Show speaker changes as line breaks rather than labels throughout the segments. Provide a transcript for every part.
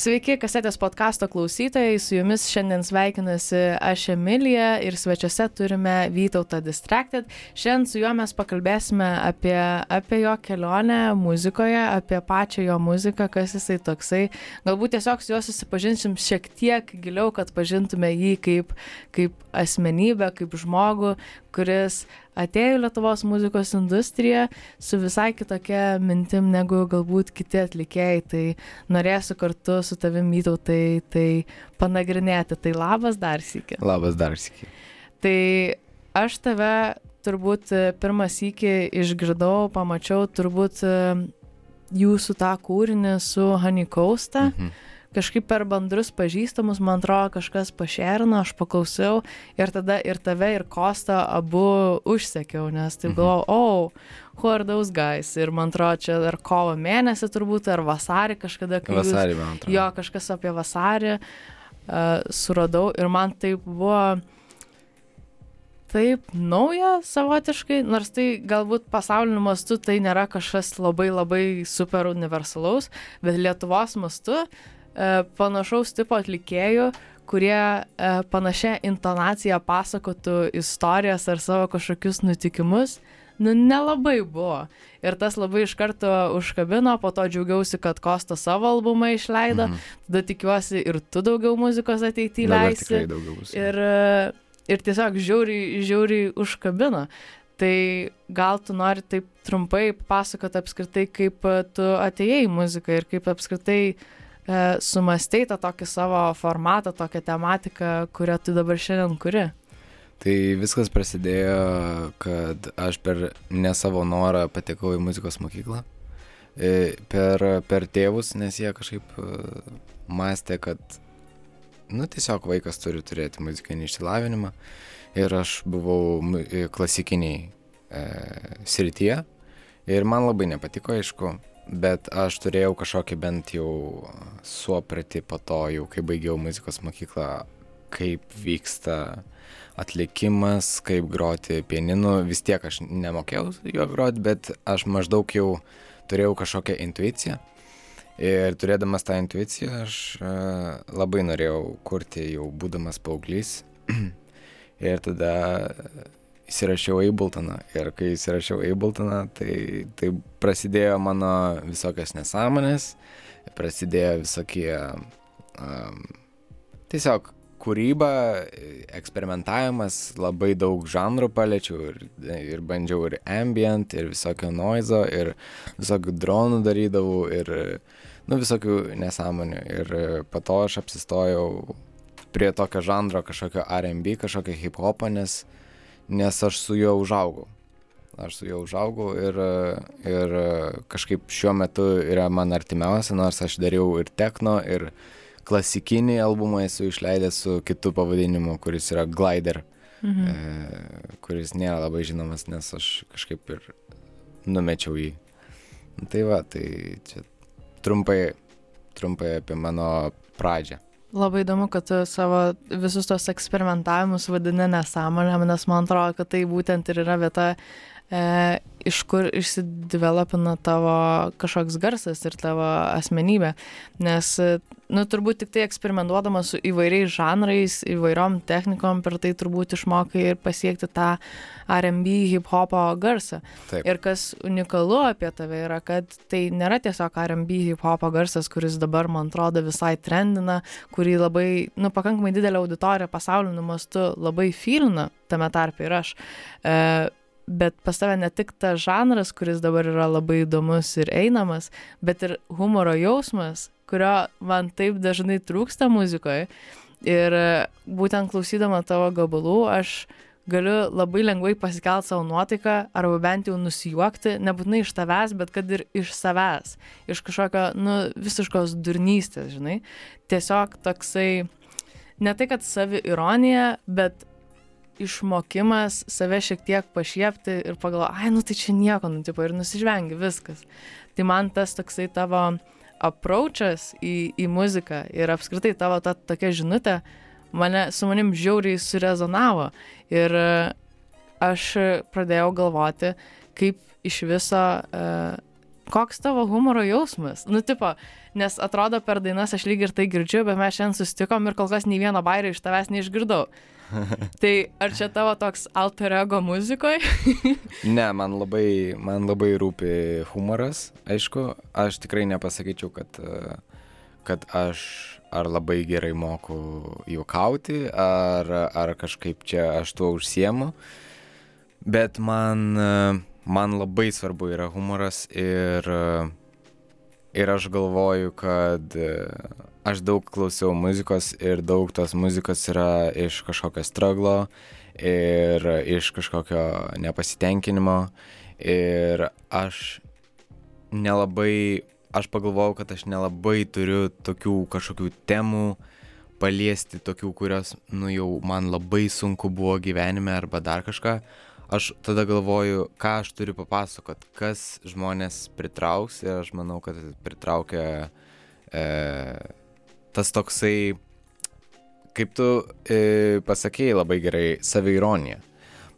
Sveiki, kasetės podkasto klausytojai, su jumis šiandien sveikinasi aš Emilija ir svečiuose turime Vytautą Distracted. Šiandien su juo mes pakalbėsime apie, apie jo kelionę muzikoje, apie pačią jo muziką, kas jisai toksai. Galbūt tiesiog su juo susipažinsim šiek tiek giliau, kad pažintume jį kaip, kaip asmenybę, kaip žmogų, kuris atėjo į Lietuvos muzikos industriją su visai kitokia mintim negu galbūt kiti atlikėjai. Tai norėsiu kartu su tavim mytau tai, tai panagrinėti. Tai labas dar sėki.
Labas dar sėki.
Tai aš tave turbūt pirmą sėki išgirdau, pamačiau turbūt jūsų tą kūrinį su Hanikausta. Mhm kažkaip per bendrus pažįstamus, man atrodo, kažkas pašerino, aš paklausiau ir tada ir tave, ir Kostą abu užsekiau, nes tai buvo, mhm. oh, who are those guys? Ir man atrodo, čia ar kovo mėnesį turbūt, ar vasarį kažkada,
kai... Vasarį, man atrodo.
Jo, kažkas apie vasarį uh, suradau ir man taip buvo taip nauja savotiškai, nors tai galbūt pasauliniu mastu tai nėra kažkas labai labai super universalaus, bet Lietuvos mastu uh, panašaus tipo atlikėjų, kurie e, panašia intonacija pasakotų istorijas ar savo kažkokius nutikimus, nu nelabai buvo. Ir tas labai iš karto užkabino, po to džiaugiausi, kad Kosta savo albumą išleido, mhm. tada tikiuosi ir tu daugiau muzikos ateityje leisi. Ir, e, ir tiesiog žiauriai, žiauriai užkabino. Tai gal tu nori taip trumpai pasakoti apskritai, kaip tu atėjai į muziką ir kaip apskritai uh, e, sumastei tą tokį savo formatą, tokią tematiką, kurią tu dabar šiandien kuri?
Tai viskas prasidėjo, kad aš per ne savo norą patekau į muzikos mokyklą. E, per, per tėvus, nes jie kažkaip e, mąstė, kad, nu, tiesiog vaikas turi turėti muzikinį išsilavinimą. Ir aš buvau klasikiniai e, srityje. Ir man labai nepatiko, aišku, bet aš turėjau kažkokį bent jau suopratį po to, jau kai baigiau muzikos mokyklą, kaip vyksta atlikimas, kaip groti pianinu. Vis tiek aš nemokėjau juo groti, bet aš maždaug jau turėjau kažkokią intuiciją. Ir turėdamas tą intuiciją, aš uh, labai norėjau kurti jau būdamas paauglys. ir tada įsirašiau Abletoną. Ir kai įsirašiau Abletoną, tai, tai prasidėjo mano visokios nesąmonės, prasidėjo visokie um, tiesiog kūryba, eksperimentavimas, labai daug žanrų paliečiau ir, ir bandžiau ir ambient, ir visokio noizo, ir visokių dronų darydavau, ir nu, visokių nesąmonių. Ir po to aš apsistojau prie tokio žanro kažkokio RB, kažkokio hip hopo, nes uh, nes aš su juo užaugau. Aš su juo užaugau ir, ir kažkaip šiuo metu yra man artimiausia, nors aš dariau ir techno, ir klasikinį albumą esu išleidęs su kitu pavadinimu, kuris yra Glider, mhm. e, kuris nėra labai žinomas, nes aš kažkaip ir numečiau jį. Tai va, tai čia trumpai, trumpai apie mano pradžią.
Labai įdomu, kad tu savo visus tos eksperimentavimus vadini nesąmonėm, nes man atrodo, kad tai būtent ir yra vieta, e, iš kur išsidevelopina tavo kažkoks garsas ir tavo asmenybė. Nes, nu, turbūt tik tai eksperimentuodamas su įvairiais žanrais, įvairiom technikom, per tai turbūt išmokai ir pasiekti tą RB hip hopo garsą. Taip. Ir kas unikalu apie tave yra, kad tai nėra tiesiog RB hip hopo garsas, kuris dabar, man atrodo, visai trendina, kurį labai, nu, pakankamai didelė auditorija pasauliniu mastu labai filina, tame tarpe ir aš. E, bet pas tave ne tik tas žanras, kuris dabar yra labai įdomus ir einamas, bet ir humoro jausmas, kurio man taip dažnai trūksta muzikoje. Ir būtent klausydama tavo gabalų, aš galiu labai lengvai pasikelti savo nuotaiką arba bent jau nusijuokti, nebūtinai iš tavęs, bet kad ir iš savęs, iš kažkokio, nu, visiškos durnystės, žinai. Tiesiog toksai, ne tai kad savi ironija, bet išmokimas save šiek tiek pašiepti ir pagalvoti, ai, nu tai čia nieko nutipo ir nusižvengi viskas. Tai man tas toksai tavo approachas į, į muziką ir apskritai tavo ta tokia žinutė mane su manim žiauriai surezonavo. Ir e, aš pradėjau galvoti, kaip iš viso uh, koks tavo humoro jausmas? Nu, tipo, nes atrodo per dainas aš lyg ir tai girdžiu, bet mes šiandien susitikom ir kol kas nei vieno bairio iš tavęs neišgirdau. Tai ar čia tavo toks alter ego muzikoje?
ne, man labai, man labai rūpi humoras, aišku, aš tikrai nepasakyčiau, kad, kad aš ar labai gerai moku juokauti, ar, ar kažkaip čia aš tuo užsiemu, bet man, man labai svarbu yra humoras ir ir aš galvoju, kad e, aš daug klausiau muzikos ir daug tos muzikos yra iš kažkokio straglo ir iš kažkokio nepasitenkinimo. Ir aš nelabai, aš pagalvojau, kad aš nelabai turiu tokių kažkokių temų paliesti, tokių, kurios, nu jau man labai sunku buvo gyvenime arba dar kažką aš tada galvoju ką aš turiu papasakot kas žmones pritrauks ir aš manau kad pritraukia e, tas toksai kaip tu e, pasakėjai labai gerai saviironija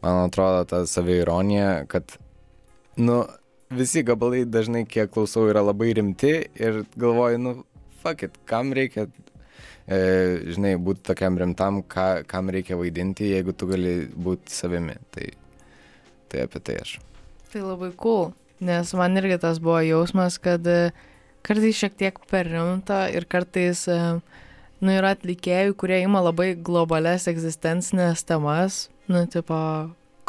man atrodo ta saviironija kad nu visi gabalai dažnai kiek klausau yra labai rimti ir galvoju nu fuck it kam reikia e, žinai, būti tokiam rimtam, ką, kam reikia vaidinti, jeigu tu gali būti savimi. Tai tai apie tai aš.
Tai labai cool, nes man irgi tas buvo jausmas, kad e, kartais šiek tiek per rimta ir kartais, e, nu, yra atlikėjų, kurie ima labai globales egzistencinės temas, nu, tipo,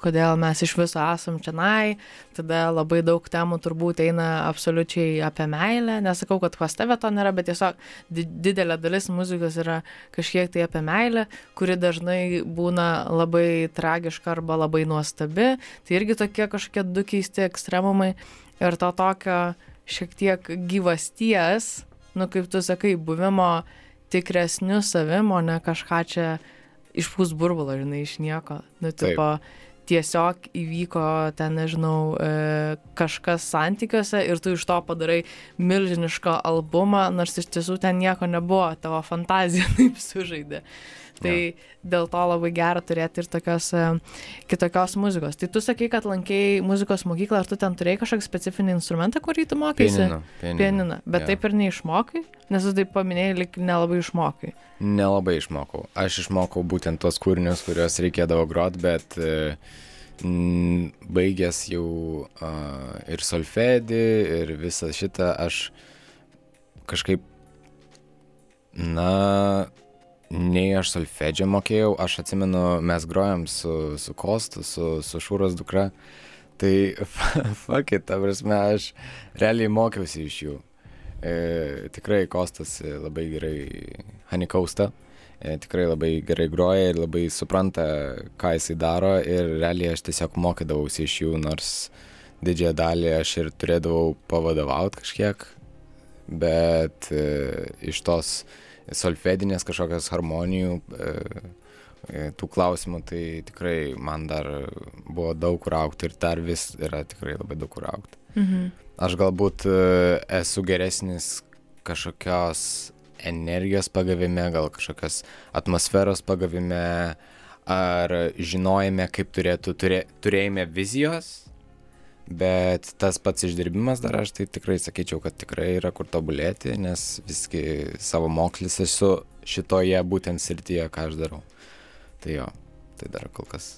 kodėl mes iš viso esam čionai, tada labai daug temų turbūt eina absoliučiai apie meilę, nesakau, kad pas tave to nėra, bet tiesiog didelė dalis muzikos yra kažkiek tai apie meilę, kuri dažnai būna labai tragiška arba labai nuostabi, tai irgi tokie kažkokie du keisti ekstremumai. Ir to tokio šiek tiek gyvasties, nu kaip tu sakai, buvimo tikresniu savimo, ne kažką čia išpūs burbulą, žinai, iš nieko. Nu, tipo, Taip tiesiog įvyko ten, nežinau, e, kažkas santykiuose ir tu iš to padarai milžinišką albumą, nors iš tiesų ten nieko nebuvo, tavo fantazija taip sužaidė. Tai ja. dėl to labai gera turėti ir tokios e, kitokios muzikos. Tai tu sakai, kad lankėjai muzikos mokyklą, ar tu ten turėjai kažkokį specifinį instrumentą, kurį tu mokėsi?
Pianina.
bet ja. taip ir neišmokai, nes tu taip paminėjai, lik nelabai išmokai.
Nelabai išmokau. Aš išmokau būtent tos kūrinius, kuriuos reikėdavo grot, bet uh, baigęs jau uh, ir solfedį, ir visą šitą, aš kažkaip, na, nei aš solfedžią mokėjau, aš atsimenu, mes grojom su, su Kostu, su, su Šūros dukra, tai fuck it, ta prasme, aš realiai mokiausi iš jų. E, tikrai Kostas labai gerai Hanikausta, e, tikrai labai gerai groja ir labai supranta, ką jisai daro ir realiai aš tiesiog mokydavausi iš jų, nors didžiąją dalį aš ir turėdavau pavadovauti kažkiek, bet e, iš tos solfedinės kažkokios harmonijų, e, e, tų klausimų, tai tikrai man dar buvo daug kur aukti ir dar vis yra tikrai labai daug kur aukti. Mhm. Aš galbūt e, esu geresnis kažkokios energijos pagavime, gal kažkokios atmosferos pagavime, ar žinojime, kaip turėtų, turė, turėjime vizijos, bet tas pats išdirbimas dar aš tai tikrai sakyčiau, kad tikrai yra kur tobulėti, nes visgi savo mokslis esu šitoje būtent srityje, ką aš darau. Tai jo, tai dar kol kas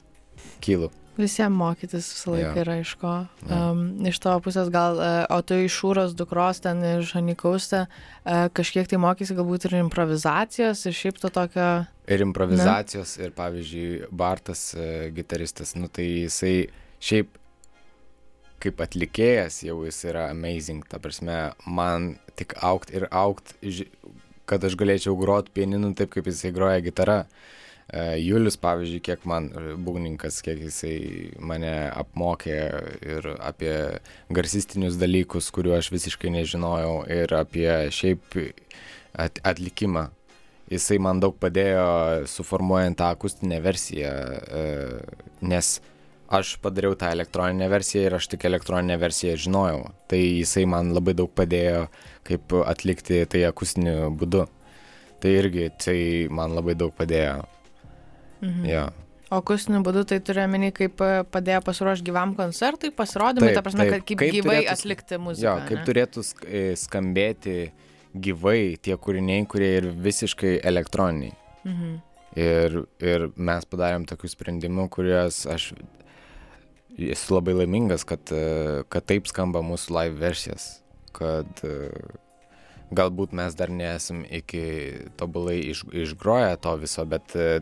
kylu.
Visiems mokytis visą laiką ja. yra iš ko. Ja. Um, iš tavo pusės gal, uh, o tu iš šūros dukros ten iš Anikauste uh, kažkiek tai mokysi galbūt ir improvizacijos ir šiaip to tokio.
Ir improvizacijos, ne? ir pavyzdžiui, Bartas, uh, gitaristas, nu tai jisai šiaip kaip atlikėjas jau jis yra amazing, ta prasme, man tik aukt ir aukt, kad aš galėčiau grot pianinu taip, kaip jisai groja gitara. E, Julius, pavyzdžiui, kiek man e, būgninkas, kiek jisai mane apmokė ir apie garsistinius dalykus, kuriuo aš visiškai nežinojau, ir apie šiaip atlikimą. Jisai man daug padėjo suformuojant tą akustinę versiją, e, nes aš padariau tą elektroninę versiją ir aš tik elektroninę versiją žinojau. Tai jisai man labai daug padėjo, kaip atlikti tai akustiniu būdu. Tai irgi tai man labai daug padėjo. Mhm. Ja.
O akustiniu būdu tai turiu omeny, kaip e, padėjo pasiruošti gyvam koncertui, pasirodymui,
Taip,
ta prasme,
taip.
kad kaip,
Kaip
gyvai
turėtų
atlikti
Jo,
muziką.
kaip
ne?
turėtų e, skambėti gyvai tie kūriniai, kurie ir visiškai elektroniniai.
Mhm.
Ir, ir mes padarėm tokių sprendimų, kuriuos aš esu labai laimingas, kad, e, kad taip skamba mūsų live versijas. Kad e, galbūt mes dar nesam iki tobulai iš, išgroję to viso, bet e,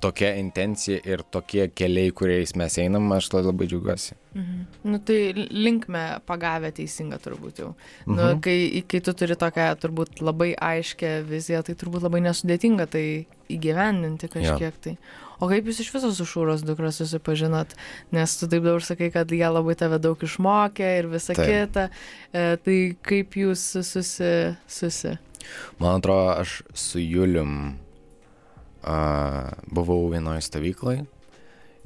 tokia intencija ir tokie keliai, kuriais mes einam, aš labai džiaugiuosi.
Mhm. Nu, tai linkme pagavę teisinga turbūt jau. Nu,
Mhm.
kai, kai tu turi tokią turbūt labai aiškę viziją, tai turbūt labai nesudėtinga tai įgyvendinti kažkiek tai. O kaip jūs iš viso su Šūros dukra susipažinot? Nes tu taip dabar sakai, kad jie labai tave daug išmokė ir visa
Taip.
kita. E, tai kaip jūs susi... susi...
Man atrodo, aš su Julium a, buvau vienoje stovykloje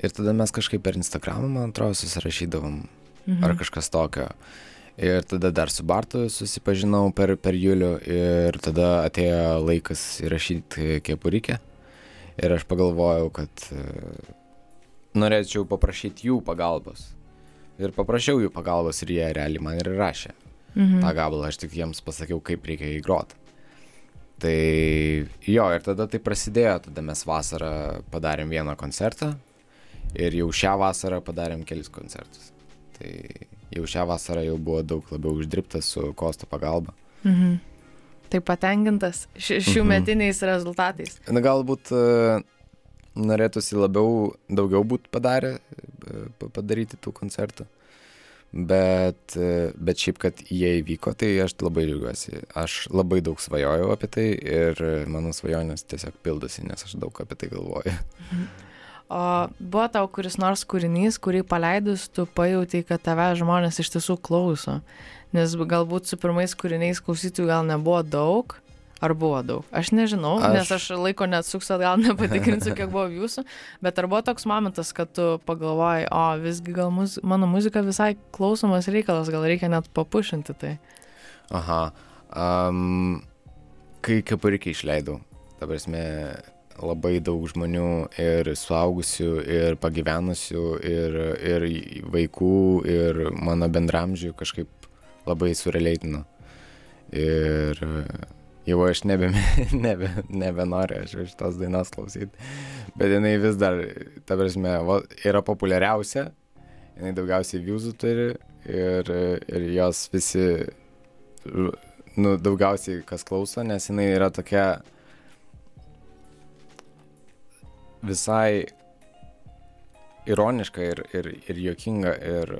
ir tada mes kažkaip per Instagramą, man atrodo, susirašydavom
Mhm.
ar kažkas tokio. Ir tada dar su Bartu susipažinau per, per Julių ir tada atėjo laikas įrašyti kepurikę. Ir aš pagalvojau, kad e, norėčiau paprašyti jų pagalbos. Ir paprašiau jų pagalbos ir jie realiai man ir rašė
Mhm.
tą gabalą, aš tik jiems pasakiau, kaip reikia įgrot. Tai jo, ir tada tai prasidėjo, tada mes vasarą padarėm vieną koncertą ir jau šią vasarą padarėm kelis koncertus. Tai jau šią vasarą jau buvo daug labiau uždirbtas su Kosto pagalba.
Mhm. Tai patenkintas ši- šių
Mhm.
metiniais rezultatais.
Na galbūt e, norėtųsi labiau, daugiau būtų padarę, e, pa- padaryti tų koncertų. Bet, e, bet šiaip, kad jie įvyko, tai aš labai džiaugiuosi. Aš labai daug svajojau apie tai ir mano svajonės tiesiog pildosi, nes aš daug apie tai galvoju.
O buvo tau kuris nors kūrinys, kurį paleidus, tu pajautai, kad tave žmonės iš tiesų klauso. Nes galbūt su pirmais kūriniais klausytojų gal nebuvo daug. Ar buvo daug? Aš nežinau, aš... nes
Aš-
laiko neatsuksiu atgal, nepatikrinsiu, kiek buvo jūsų. Bet ar buvo toks momentas, kad tu pagalvojai, o visgi gal muz... mano muzika visai klausomas reikalas, gal reikia net papušinti tai.
Aha. Um, kai kepurikį išleidau, ta prasme, labai daug žmonių ir suaugusių, ir pagyvenusių, ir, ir vaikų, ir mano bendramžių kažkaip labai sureleitino. Ir jau aš nebe, nebe, nebenoriu aš šitos dainos klausyti. Bet jinai vis dar, ta prasme, yra populiariausia, jinai daugiausiai viewsų turi ir, ir jos visi, nu, daugiausiai kas klauso, nes jinai yra tokia visai ironiška ir, ir, ir juokinga ir,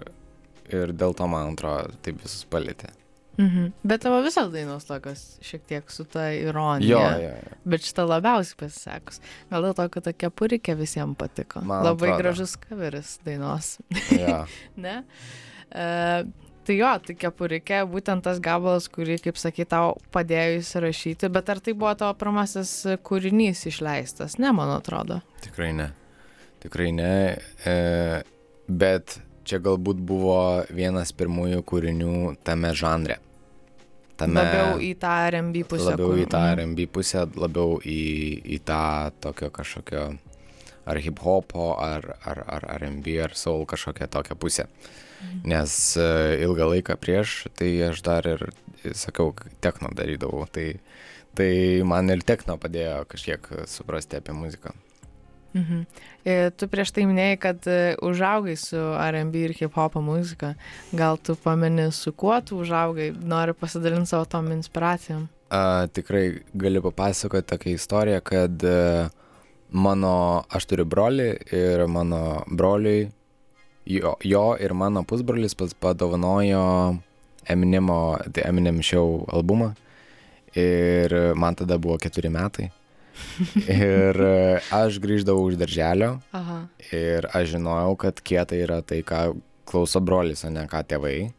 ir dėl to, man atrodo, taip visus palėtė.
Mhm. Bet tavo visos dainos tokios šiek tiek su ta ironija.
Jo, jo, jo.
Bet šitą labiausiai pasisekus. Gal dėl to, kad tokia purikė visiems patiko.
Man
Labai
atrodo.
gražus kaveris dainos.
jo.
ne? E, tai jo, tai kepurikė, būtent tas gabalas, kurį, kaip sakai, tau padėjo įsirašyti. Bet ar tai buvo tavo pirmasis kūrinys išleistas? Ne, man atrodo.
Tikrai ne. Tikrai ne. E, bet čia galbūt buvo vienas pirmųjų kūrinių tame žanre. Tame,
Labiau į tą RMB pusę.
labiau
kur-
į tą. RB pusę, labiau į, į tą tokio kažkokio ar hip hopo, ar, ar, ar RB, ar soul kažkokią tokią pusę. Nes e, ilgą laiką prieš, tai aš dar ir, sakau, techno darydavau. Tai, tai man ir techno padėjo kažkiek suprasti apie muziką.
Mhm. E, Tu prieš tai minėjai, kad e, užaugai su RB ir hip hopo muzika. Gal tu pameni, su kuo tu užaugai, nori pasidalinti savo tom inspiracijom?
A, tikrai galiu papasakoti tokią istoriją, kad mano, aš turiu brolį ir mano broliui, jo, jo ir mano pusbrolis padovanojo Eminemo, The Eminem Show albumą ir man tada buvo keturi metai. ir e, aš grįždavau iš darželio
Aha.
ir aš žinojau, kad kieta yra tai, ką klauso brolis, o ne ką tėvai.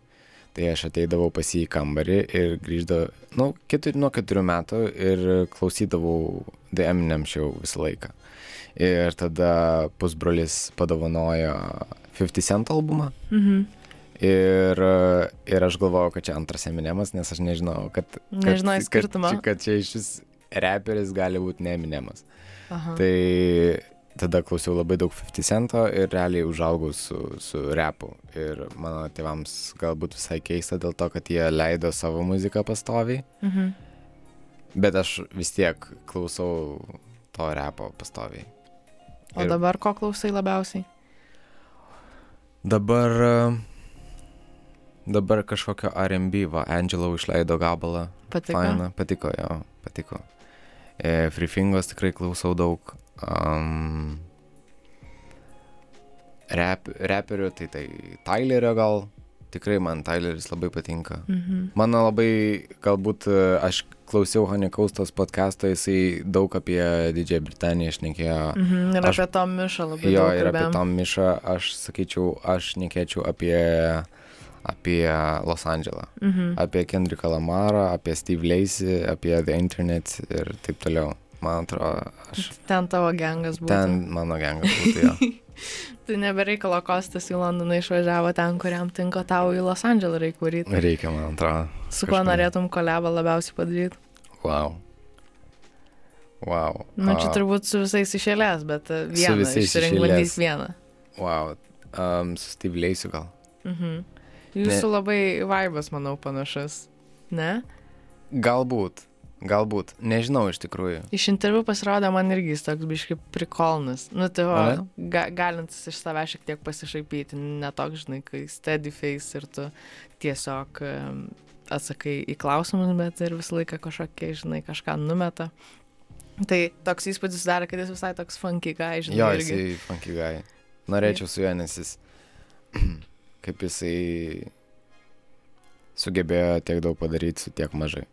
Tai aš ateidavau pas jį į kambarį ir grįždavau, nu, keturi, nuo keturių metų ir klausydavau The Eminem Show visą laiką. Ir tada pusbrolis padovanojo 50 Cent albumą.
Mhm.
Ir, ir aš galvojau, kad čia antras Eminemas, nes aš nežinau, kad... kad
Nežinojai skirtumo?
Kad, kad čia iš vis reperis gali būti ne Eminemas.
Aha.
Tai tada klausiau labai daug 50 cento ir realiai užaugau su, su repu. Ir mano tėvams galbūt visai keista dėl to, kad jie leido savo muziką pastoviai,
Mhm.
bet aš vis tiek klausau to repo pastoviai.
O
Ir-
dabar ko klausai labiausiai?
Dabar, dabar kažkokio RB, va, Angelo išleido gabalą.
Patiko?
Faina, patiko jo, patiko. E, Free Fingos tikrai klausau daug. Um, rap, reperių, tai tai Tylerio gal. Tikrai man Tyleris labai patinka.
Mhm.
Mano labai, galbūt e, aš klausiau Honeycoastos podcast'o, jisai daug apie Didžiąją Britaniją išnekėjo.
Mhm. Ir
Aš-
apie Tom Mišą labai
Jo,
daug
ir apie
kalbėjom.
Tom Mišą aš sakyčiau, aš nekėčiau apie, apie Los Andželą,
Mhm.
apie Kendricką Lamarą, apie Steve Lacey, apie The Internet ir taip toliau. Man atrodo, aš
Ten tavo gengas buvo.
ten mano gengas būtų jo.
Tai nebereikalo Kostas į Londoną išvažiavo ten, kuriam tinka tau į Los Andželą reikia varyti.
Reikia, man atrodo.
Su kuo norėtum kolebą labiausiai padaryti?
Wow. Wow.
Na, Nu, čia turbūt su visais išėlės, bet e, vieną
visais iš
išsirink
eilės.
bandys vieną.
Wow. Um, su Steve Lacey gal.
Mhm. Jūsų labai vaibas, manau, panašus. Ne?
Galbūt. Galbūt. Nežinau iš tikrųjų.
Iš interviu pasirodė man irgi jis toks biškai prikolnas. Nu, tai va, ga, galintis iš save šiek tiek pasišaipyti, netoks, žinai, kai steady face ir tu tiesiog atsakai į klausimus, bet ir visą laiką kažkokie, žinai, kažką numeta. Tai toks įspūdis sudarė, kad jis visai toks funky guy, žinai,
Jo,
irgi.
jisai funky guy. Norėčiau su juo, nes jis kaip jisai sugebėjo tiek daug padaryti su tiek mažai.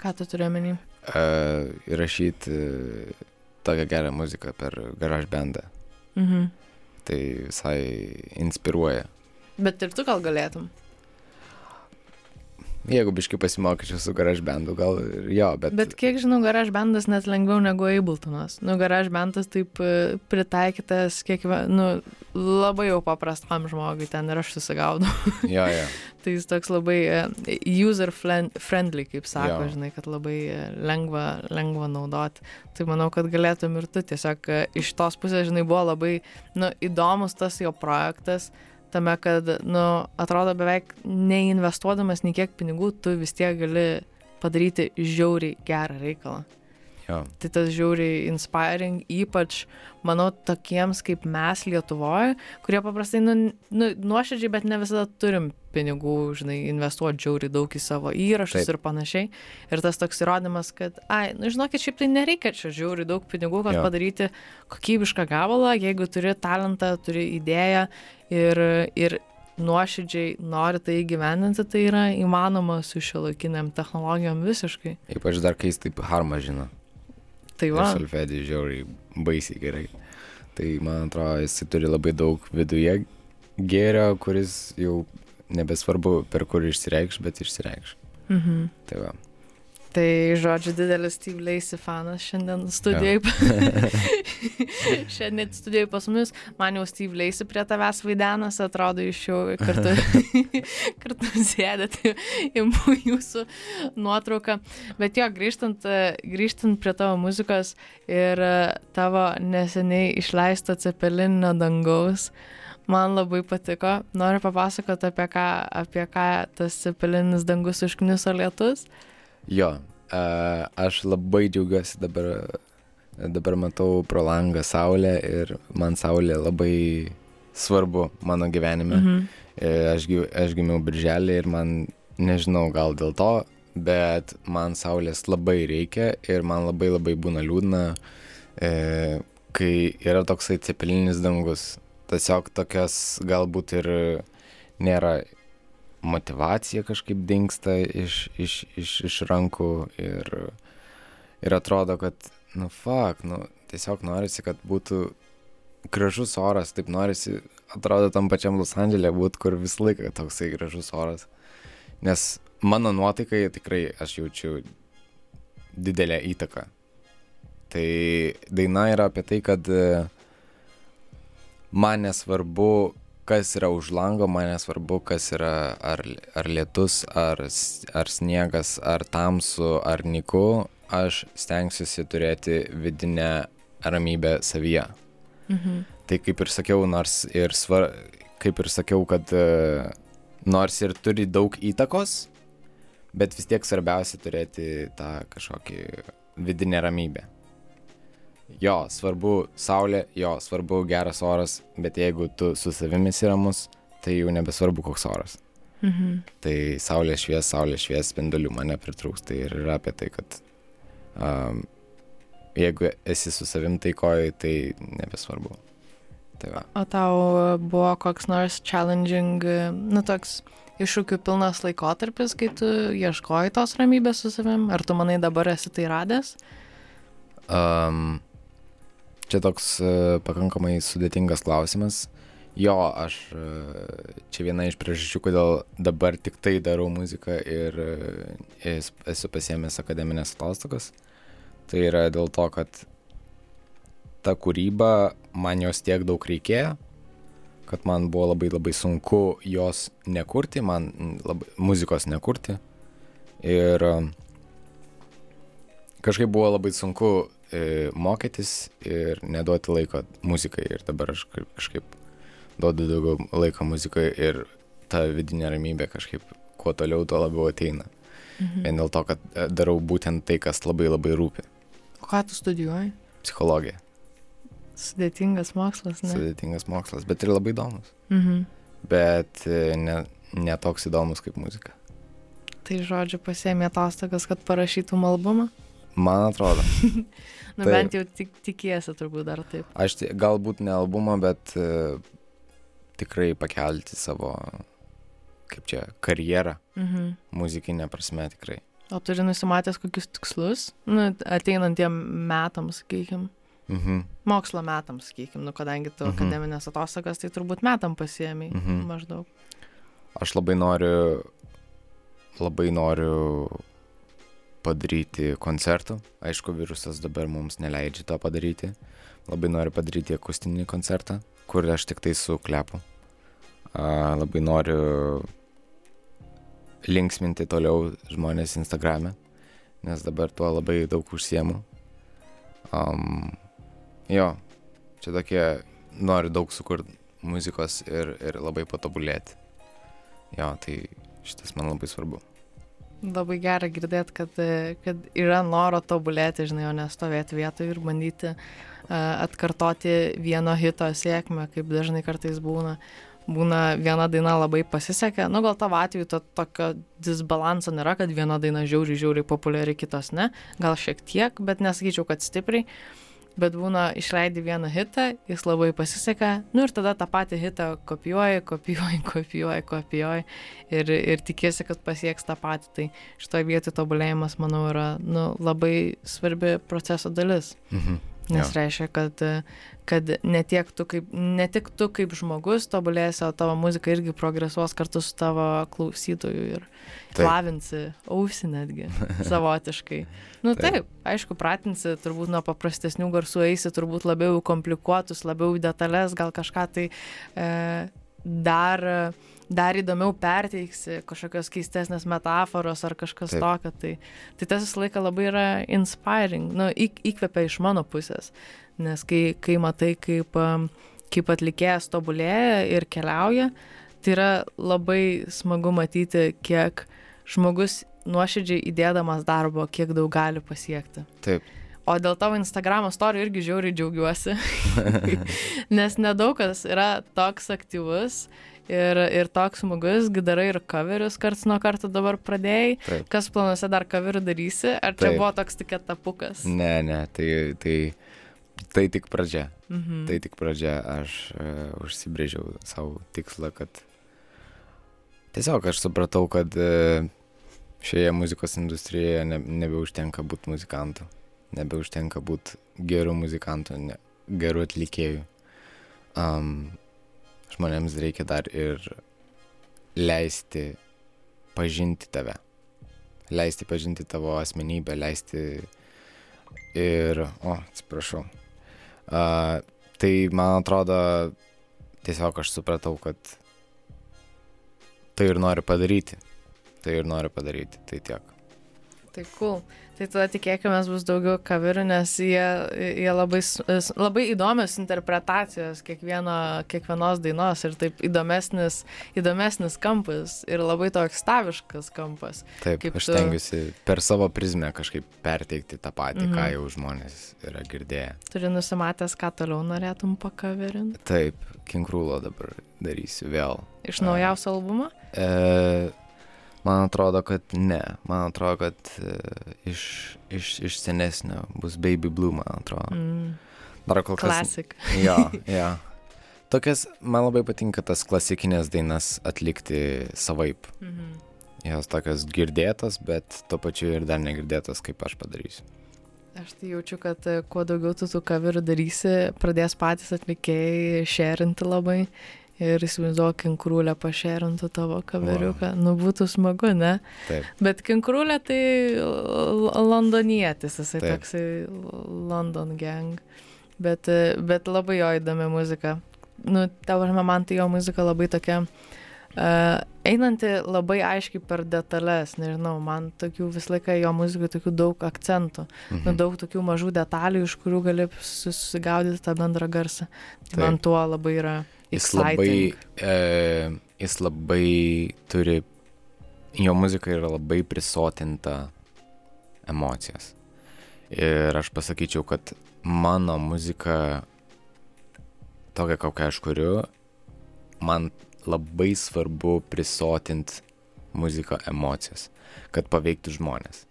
Ką tu turi omeny?
Uh, įrašyti uh, tokią gerą muziką per garaž bendą.
Mhm.
Tai visai inspiruoja.
Bet ir tu gal galėtum.
Jeigu biškai pasimokyčiau su garaž bendu, gal ir jo, bet...
Bet kiek žinau, garaž bandas net lengviau negu Abletonas. Nu, garaž bandas taip e, pritaikytas kiekvien, nu, labai jau paprastam žmogui ten ir aš susigaudau.
Jo, jo.
tai jis toks labai e, user friendly, kaip sako,
Jo.
žinai, kad labai e, lengva, lengva naudoti. Tai manau, kad galėtum ir tu tiesiog iš tos pusės, žinai, buvo labai, nu, įdomus tas jo projektas. Tame, kad, nu, atrodo beveik neinvestuodamas nei kiek pinigų, tu vis tiek gali padaryti žiauriai gerą reikalą.
Jo.
Tai tas žiauriai inspiring, ypač, manau, tokiems kaip mes Lietuvoje, kurie paprastai, nu, nu, nuoširdžiai, bet ne visada turim pinigų, žinai, investuoti žiauriai daug į savo įrašus
Taip.
ir panašiai. Ir tas toks įrodymas, kad, ai, nu, žinokit, šiaip tai nereikia čia žiauriai daug pinigų, kad
Jo.
padaryti kokybišką gabalą, jeigu turi talentą, turi idėją ir, ir nuoširdžiai nori tai įgyvendinti, tai yra įmanoma su šiuolaikiniam technologijom visiškai.
Ypač dar kai jis taip harmą žino.
Tai va.
solfedį žiauriai baisiai gerai. Tai man atrodo, jis turi labai daug viduje gėrio, kuris jau nebesvarbu per kur išsireikš, bet išsireikš.
Mhm.
Tai va.
Tai, žodžiu, didelis Steve Lacey fanas šiandien studijai. šiandien studijai pas mus. Man jau Steve Lacey prie tavęs vaidenas, atrodo, iš jau kartu, kartu sėdėte į mū- jūsų nuotrauką. Bet jo, grįžtant, grįžtant prie tavo muzikos ir tavo neseniai išleisto cepelininio dangaus. Man labai patiko. Noriu papasakoti apie ką, apie ką tas cepelininis dangus užkniso lietus.
Jo, aš labai džiaugiuosi dabar, dabar matau pro langą saulę ir man saulė labai svarbu mano gyvenime.
Mhm.
E, Aš, aš gimiau birželį ir man, nežinau, gal dėl to, bet man saulės labai reikia ir man labai labai būna liūdna, e, kai yra toksai cepelinis dangus. Tiesiog tokias galbūt ir nėra motivacija kažkaip dinksta iš, iš, iš, iš rankų ir, ir atrodo, kad, nu, fuck, nu, tiesiog norisi, kad būtų gražus oras, taip norisi, atrodo, tam pačiam Los Andželė būt, kur visą laiką toksai gražus oras. Nes mano nuotaikai tikrai aš jaučiu didelę įtaką. Tai daina yra apie tai, kad e, man nesvarbu, kas yra už lango, man nesvarbu, kas yra ar, ar lietus, ar, ar sniegas, ar tamsu, ar niku, aš stengsiuosi turėti vidinę ramybę savyje.
Mhm.
Tai kaip ir sakiau, nors ir svar, kaip ir sakiau, kad uh, nors ir turi daug įtakos, bet vis tiek svarbiausia turėti tą kažkokį vidinę ramybę. Jo, svarbu saulė, jo, svarbu geras oras, bet jeigu tu su savimi esi ramus, tai jau nebesvarbu koks oras.
Mhm.
Tai saulė švies, saulė švies, spindulių mane pritrūks. Tai ir yra apie tai, kad um, jeigu esi su savim taikoji, tai nebesvarbu. Tai va.
O tau buvo koks nors challenging, nu toks iššūkių pilnas laikotarpis, kai tu ieškoji tos ramybės su savim? Ar tu manai dabar esi tai radęs?
Um, čia toks uh, pakankamai sudėtingas klausimas. Jo, aš uh, čia viena iš priežasčių, kodėl dabar tik tai darau muziką ir es- esu pasiemęs akademinės atostogas. Tai yra dėl to, kad ta kūryba, man jos tiek daug reikėjo, kad man buvo labai labai sunku jos nekurti, man labai, muzikos nekurti. Ir kažkaip buvo labai sunku e, mokytis ir neduoti laiko muzikai. Ir dabar aš ka- kažkaip duodu daugiau laiko muzikai ir ta vidinė ramybė kažkaip kuo toliau, tuo labiau ateina.
Mhm.
Vien dėl to, kad e, darau būtent tai, kas labai labai rūpi
O Ką tu studijuoji?
- psichologija.
Sudėtingas mokslas, ne?
Sudėtingas mokslas, bet ir labai įdomus.
Mhm.
Bet e, ne, ne toks įdomus kaip muzika.
Tai žodžiu, pasiemė atostogas, kad parašytum albumą?
Man atrodo.
Nu
Taip.
bent jau tik, tikiesi turbūt dar taip.
Aš galbūt ne albumą, bet uh, tikrai pakelti savo, kaip čia, karjerą
Mhm.
muzikinė prasme tikrai.
O turi nusimatęs kokius tikslus, nu, ateinantiem metams, sakykim,
Mhm.
mokslo metams, sakykim, nu, kadangi tu
Mhm.
akademinės atostogas, tai turbūt metam pasiemi
Mhm.
maždaug.
Aš labai noriu, labai noriu padaryti koncertų. Aišku, virusas dabar mums neleidžia to padaryti. Labai noriu padaryti akustinį koncertą, kur aš tik tai su klepu. A, labai noriu linksminti toliau žmonės Instagrame, nes dabar tuo labai daug užsiemu. Um, jo, čia tokie, noriu daug sukurti muzikos ir, ir labai patobulėti. Jo, tai šitas man labai svarbu.
Labai gera girdėti, kad, e, kad yra noro tobulėti, žinai, o nestovėti vietoje ir bandyti uh, atkartoti vieno hito sėkmę, kaip dažnai kartais būna. Būna viena daina labai pasisekė, nu gal tavo atveju to tokio disbalanso nėra, kad viena daina žiauriai, žiauriai populiari, kitos ne, gal šiek tiek, bet nesakyčiau, kad stipriai. Bet būna išleidi vieną hitą, jis labai pasisekė, nu ir tada tą patį hitą kopijuoji, kopijuoji, kopijuoji, kopijuoji ir, ir tikiesi, kad pasieks tą patį. Tai šitoje vietoje tobulėjimas, manau, yra nu, labai svarbi proceso dalis.
Mhm.
Nes
Jo.
reiškia, kad, kad ne, tu kaip, ne tik tu kaip žmogus tobulėsi, o tavo muzika irgi progresuos kartu su tavo klausytoju ir
Taip.
lavinsi ausį netgi savotiškai. Nu
Taip.
taip, aišku, pratinsi turbūt nuo paprastesnių garsų eisi turbūt labiau komplikuotus, labiau detalės, gal kažką tai e, dar, dar įdomiau perteiksi, kažkokios keistesnės metaforos ar kažkas
Taip.
tokio. Tai, tai tas visą laiką labai yra inspiring, nu, įk, įkvepia iš mano pusės. Nes kai, kai matai, kaip, kaip atlikėjas tobulėja ir keliauja, tai yra labai smagu matyti, kiek žmogus nuoširdžiai įdėdamas darbo, kiek daug gali pasiekti.
Taip.
O dėl tavo Instagram istorijų irgi žiauriai džiaugiuosi, nes nedaug kas yra toks aktyvus ir, ir toks smagus, gi darai ir coverius karts nuo karto dabar pradėjai.
Taip.
Kas planuose dar coverių darysi? Ar čia
Taip.
buvo toks tik etapukas?
Ne, ne, tai, tai, tai tik pradžia.
Mhm.
Tai tik pradžia. Aš uh, užsibrėžiau savo tikslą, kad tiesiog aš supratau, kad uh, šioje muzikos industrijoje ne, nebeužtenka būti muzikantu. Nebeužtenka būti geru muzikantu, ne, geru atlikėju. Um, žmonėms reikia dar ir leisti pažinti tave. Leisti pažinti tavo asmenybę, leisti ir... O, atsiprašau. Uh, tai man atrodo, tiesiog aš supratau, kad tai ir noriu padaryti. Tai ir noriu padaryti, tai tiek.
Tai cool. Tai tada tikėkime bus daugiau kaverių, nes jie, jie labai, labai įdomios interpretacijos kiekvieno, kiekvienos dainos ir taip įdomesnis, įdomesnis kampas ir labai toks staviškas kampas.
Taip,
Kaip
aš
tu-
stengiuosi per savo prizmę kažkaip perteikti tą patį, ką
Mhm.
jau žmonės yra girdėję.
Turi nusimatęs, ką toliau norėtum pakaverinti.
Taip, Kinkrūlo dabar darysiu vėl.
Iš naujausio albumo?
E, man atrodo, kad ne. Man atrodo, kad e, iš, iš, iš senesnio bus Baby Blue, man atrodo.
Mm,
Dar kol kas.
Classic.
Jo, jo. Tokias, man labai patinka tas klasikinės dainas atlikti savaip.
Mhm.
Jos tokios girdėtos, bet tuo pačiu ir dar negirdėtos, kaip aš padarysiu.
Aš tai jaučiu, kad e, kuo daugiau tu tų kaverių darysi, pradės patys atlikėjai šerinti labai. Ir įsivaizduoju, kinkrūlę pašerintų tavo kaveriuką. Nu, būtų smagu, ne?
Taip,
Bet kinkrūlė tai londonietis, jisai
Taip.
toksai London gang. Bet, bet labai jo įdomi muzika. Nu, tavo žinoma, man tai jo muzika labai tokia, uh, einanti labai aiškiai per detalės, nežinau, man tokių visą laiką jo muzikoje tokių daug akcentų, nu,
mhm.
daug tokių mažų detalių, iš kurių gali susigaudyti tą bendrą garsą. Tai man tuo labai yra
jis labai,
exciting.
e, jis labai turi, jo muzika yra labai prisotinta emocijos. Ir aš pasakyčiau, kad mano muzika, tokia kokią aš kuriu, man labai svarbu prisotint muziką emocijas, kad paveiktų žmonės.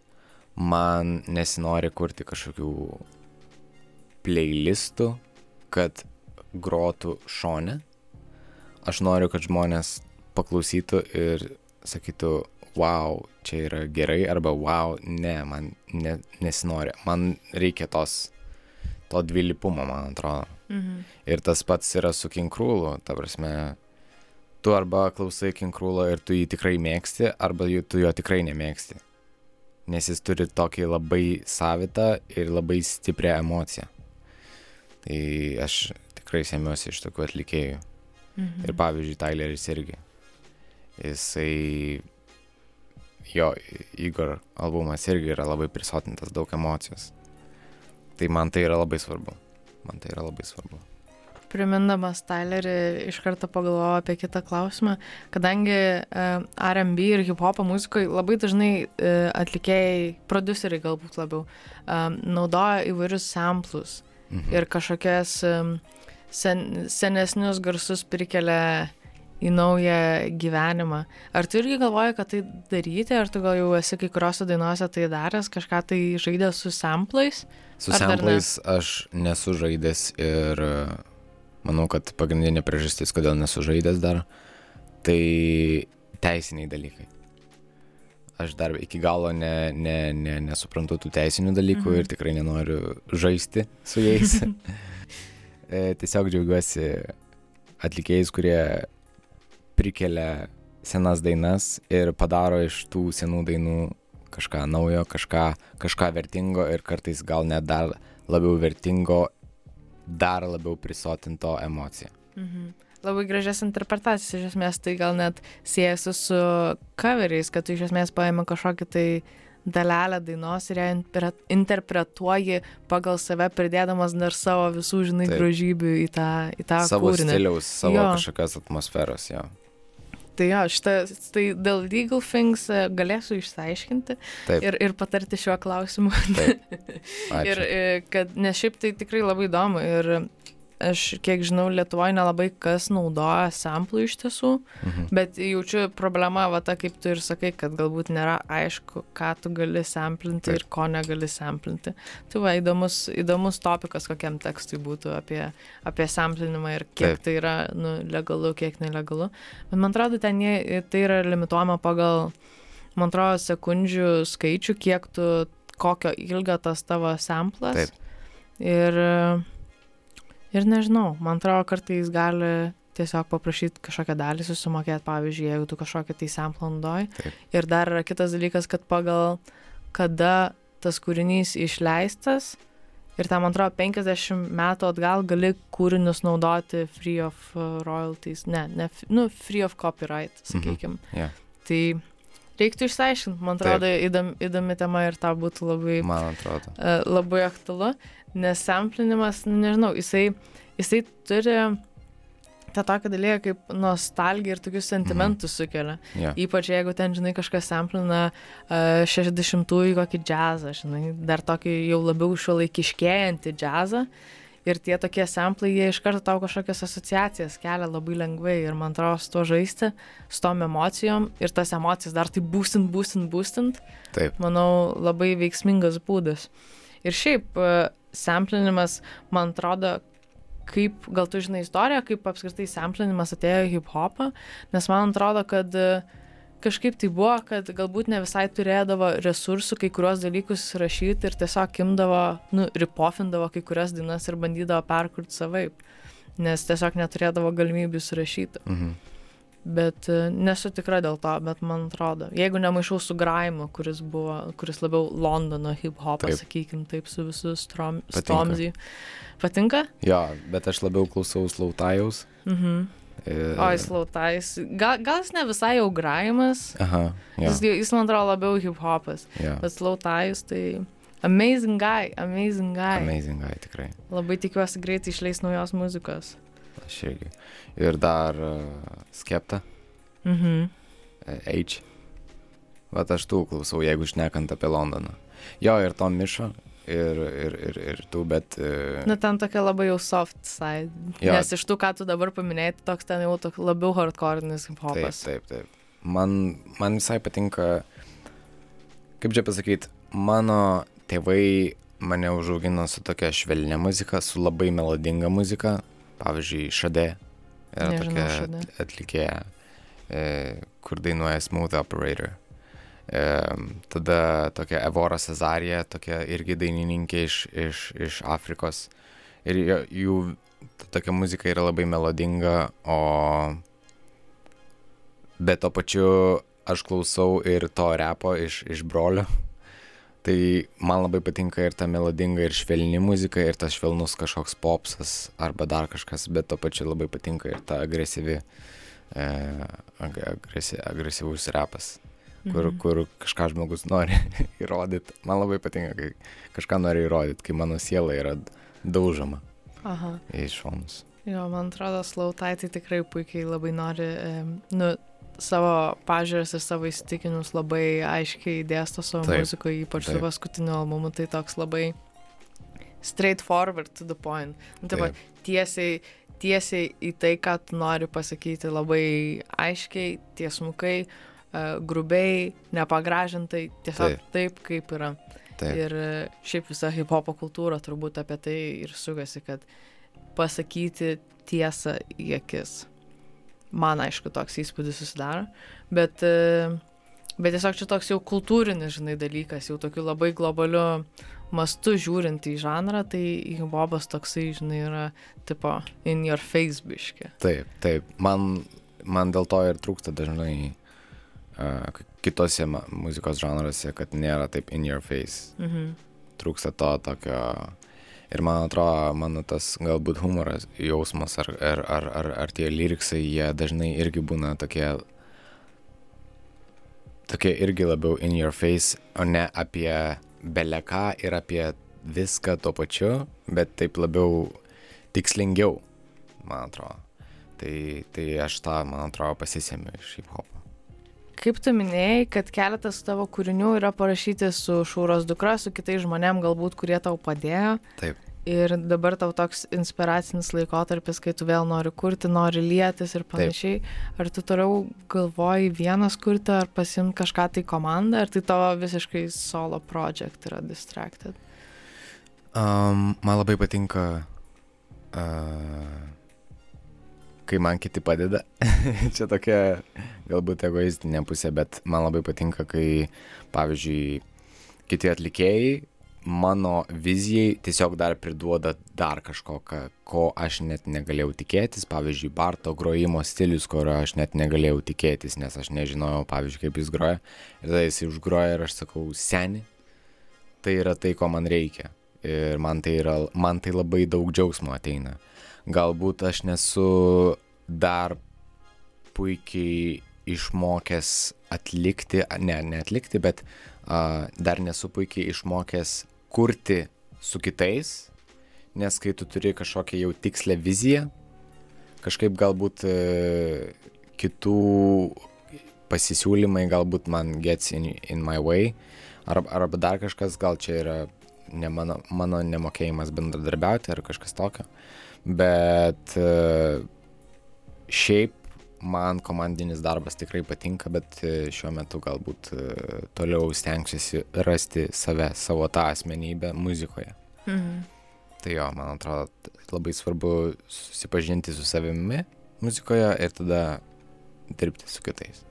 Man nesinori kurti kažkokių playlistų, kad grotų šone. Aš noriu, kad žmonės paklausytų ir sakytų, wow, čia yra gerai, arba wow, ne, man ne, nesinori. Man reikia tos, to dvilypumo, man atrodo.
Mhm.
Ir tas pats yra su Kinkrūlu, ta prasme, tu arba klausai Kinkrūlo ir tu jį tikrai mėgsti, arba tu jo tikrai nemėgsti. Nes jis turi tokį labai savitą ir labai stiprią emociją. Tai aš tikrai semiuosi iš tokių atlikėjų.
Mhm.
Ir pavyzdžiui, Tyleris irgi. Jisai, jo, Igor albumas irgi yra labai prisotintas daug emocijos. Tai man tai yra labai svarbu. Man tai yra labai svarbu.
Primindamas Tylerį, iš karto pagalvojau apie kitą klausimą, kadangi uh, RB ir hip-hop muzikoje labai dažnai uh, atlikėjai, produceriai galbūt labiau, um, naudoja įvairius samplus
Mhm.
ir kažkokias um, sen, senesnius garsus prikelia į naują gyvenimą. Ar tu irgi galvoji, kad tai daryti, ar tu gal jau esi kai kuriuose dainuose tai daręs, kažką tai žaidęs su samplais?
Su
dar ne?
samplais aš nesu žaidęs ir e, manau, kad pagrindinė priežastis, kodėl nesu žaidęs dar, tai teisiniai dalykai. Aš dar iki galo ne, ne, ne, nesuprantu tų teisinių dalykų
Mhm.
ir tikrai nenoriu žaisti su jais. E, Tiesiog džiaugiuosi atlikėjais, kurie prikelia senas dainas ir padaro iš tų senų dainų kažką naujo, kažką, kažką vertingo ir kartais gal net dar labiau vertingo, dar labiau prisotinto emociją.
Mhm. Labai gražias interpretacijas, iš esmės tai gal net siejasi su coveriais, kad tu iš esmės paimi kažkokį tai dalelę dainos ir ją interpretuoji pagal save, pridėdamas dar savo visų, žinai,
Taip.
grožybių į tą, į tą
savo
kūrinį.
stiliaus, savo
Jo.
kažkokios atmosferos, jo.
Tai jo, šitą, tai dėl legal things e, galėsiu išsiaiškinti
Taip,
ir, ir patarti šiuo klausimu. Ir e, kad, nes šiaip tai tikrai labai įdomu ir aš, kiek žinau, Lietuvoje nelabai kas naudoja samplų iš tiesų,
Mhm.
bet jaučiu problema, va ta kaip tu ir sakai, kad galbūt nėra aišku, ką tu gali samplinti
Taip.
ir ko negali samplinti. Tai va, įdomus, įdomus topikas kokiam tekstui būtų apie, apie samplinimą ir kiek
Taip.
tai yra nu, legalu, kiek nelegalu. Bet man atrodo, ten jie, tai yra limituojama pagal, man atrodo, sekundžių skaičių, kiek tu, kokio ilgio tas tavo samplas.
Taip.
Ir, ir nežinau, man atrodo, kartais gali tiesiog paprašyti kažkokią dalį susimokėti, pavyzdžiui, jeigu tu kažkokią tai.
Taip.
Ir dar yra kitas dalykas, kad pagal kada tas kūrinys išleistas ir tam, man atrodo, 50 metų atgal gali kūrinius naudoti free of royalties, ne, ne, nu, free of copyright,
Mhm.
sakykime.
Jo.
Tai Reiktų išsiaiškinti, man atrodo, įdomi, įdomi tema ir tą būtų labai,
Man atrodo.
e, labai aktualu, nes samplinimas, nu, nežinau, jisai, jisai turi tą tokį dalyką kaip nostalgiją ir tokius sentimentus sukelia.
Jo.
Ypač jeigu ten, žinai, kažkas samplina uh, 60-ųjų kokį džiazą, žinai, dar tokį jau labiau šiuolaikiškėjantį džiazą. Ir tie tokie samplai, jie iš karto tau kažkokias asociacijas kelia labai lengvai. Ir man atrodo, su tuo žaisti, su tom emocijom ir tas emocijas dar tai būstint, būstint, būstint,
Taip.
manau, labai veiksmingas būdas. Ir šiaip, uh, samplinimas, man atrodo, kaip, gal tu žinai istoriją, kaip apskritai samplinimas atėjo į hip-hopą, nes man atrodo, kad e, kažkaip tai buvo, kad galbūt ne visai turėdavo resursų kai kuriuos dalykus rašyti ir tiesiog imdavo, nu, ripofindavo kai kurias dainas ir bandydavo perkurti savaip, nes tiesiog neturėdavo galimybių surašyti.
Mhm.
Bet e, nesu tikra dėl to, bet man atrodo, jeigu nemaišau su Graimu, kuris buvo, kuris labiau Londono hip-hopas,
Taip.
sakykime, taip su visu strom,
Patinka.
Stormzy. Patinka?
Jo, bet aš labiau klausau Slautajaus.
Mhm.
Ir...
Oi, slautais. Gal, gal jis ne visai jau graimas.
Aha, jo,
Jis, jis man atrodo labiau hip-hopas.
jo.
Bet slautais tai amazing guy, amazing guy.
Amazing guy, tikrai.
Labai tikiuosi greitai išleis naujos muzikos.
Aš irgi. Ir dar uh, Skepta,
Mhm.
uh, H. Vat aš tų klausau, jeigu šnekant apie Londoną. Jo, ir Tom Mišo, ir, ir, ir, ir tų, bet... Uh,
Nu, ten tokia labai jau soft side.
Jo.
Nes iš tų, ką tu dabar paminėjai, tai toks ten jau toks labiau hardcore'nis
Taip,
hip-hopas.
taip, taip. Man, man visai patinka, kaip čia pasakyti, mano tėvai mane užaugino su tokia švelnia muzika, su labai melodinga muzika. Pavyzdžiui, Šadė yra
Nežinau
tokia
Šadė.
atlikėja, e, kur dainuoja Smooth Operator. E, tada tokia Evora Cezarija, tokia irgi dainininkė iš, iš, iš Afrikos. Ir jų tokia muzika yra labai melodinga, o bet to pačiu aš klausau ir to repo iš, iš brolio. Tai man labai patinka ir ta melodinga ir švelni muzika, ir tas švelnus kažkoks popsas arba dar kažkas, bet to pačiu labai patinka ir ta agresyvi, e, ag, agresi, agresyvus repas, kur,
Mhm.
kur kažką žmogus nori įrodyti. Man labai patinka, kai kažką nori įrodyti, kai mano siela yra daužoma
Aha.
į šonus.
Jo, man atrodo, slautai tai tikrai puikiai labai nori, em, nu, savo pažiūrės ir savo įsitikinimus labai aiškiai dėsto savo
Taip,
muzikoje, ypač su
taip.
paskutiniu albumu, tai toks labai straightforward to the point. Nu, taip,
Taip.
tiesiai, tiesiai į tai, ką tu nori pasakyti, labai aiškiai, tiesmukai, uh, grubiai, nepagražintai, tiesiog taip, taip kaip yra.
Taip,
Ir e, šiaip visa hip hopo kultūra turbūt apie tai ir sugasi, kad pasakyti tiesą į akis. Man aišku, toks įspūdis susidaro, bet, e, bet tiesiog čia toks jau kultūrinis, žinai, dalykas, jau tokiu labai globaliu mastu žiūrint į žanrą, tai hip hopas toksai, žinai, yra tipo in your face biški.
taip, taip. Man, man dėl to ir trūksta dažnai uh, kitose muzikos žanruose, kad nėra taip in your face.
Mhm.
Trūksta to tokio. Ir man atrodo, mano tas galbūt humoras, jausmas ar, ar, ar, ar, ar tie lyriksai, jie dažnai irgi būna tokie, tokie irgi labiau in your face, o ne apie beleką ir apie viską tuo pačiu, bet taip labiau tikslingiau, man atrodo. Tai, tai aš tą, man atrodo, pasisėmiau iš hip hopo.
Kaip tu minėjai, kad keletas tavo kūrinių yra parašyti su Šūros dukra, su kitais žmonėm galbūt, kurie tau padėjo.
Taip.
Ir dabar tau toks inspiracinis laikotarpis, kai tu vėl nori kurti, nori lietis ir panašiai. Ar tu toliau galvoji vienas kurti, ar pasimti kažką tai komandą, ar tai tavo visiškai solo project yra distracted?
Um, man labai patinka, uh, kai man kiti padeda. Čia tokia galbūt egoistinė pusė, bet man labai patinka, kai, pavyzdžiui, kiti atlikėjai mano vizijai tiesiog dar priduoda dar kažko, ko aš net negalėjau tikėtis. Pavyzdžiui, Barto grojimo stilius, kurio aš net negalėjau tikėtis, nes aš nežinojau, pavyzdžiui, kaip jis groja. Ir tada jis užgroja ir aš sakau, seni, tai yra tai, ko man reikia. Ir man tai, yra, man tai labai daug džiaugsmo ateina. Galbūt aš nesu dar puikiai išmokęs atlikti, ne, ne atlikti, bet uh, dar nesu puikiai išmokęs kurti su kitais, nes kai tu turi kažkokią jau tikslę viziją, kažkaip galbūt uh, kitų pasisiūlymai galbūt man gets in, in my way, arba, arba dar kažkas, gal čia yra ne mano, mano nemokėjimas bendradarbiauti ar kažkas tokio. Bet uh, šiaip man komandinis darbas tikrai patinka, bet uh, šiuo metu galbūt uh, toliau stengsiuosi rasti save, savo tą asmenybę muzikoje.
Mhm.
Tai jo, man atrodo, labai svarbu susipažinti su savimi muzikoje ir tada dirbti su kitais.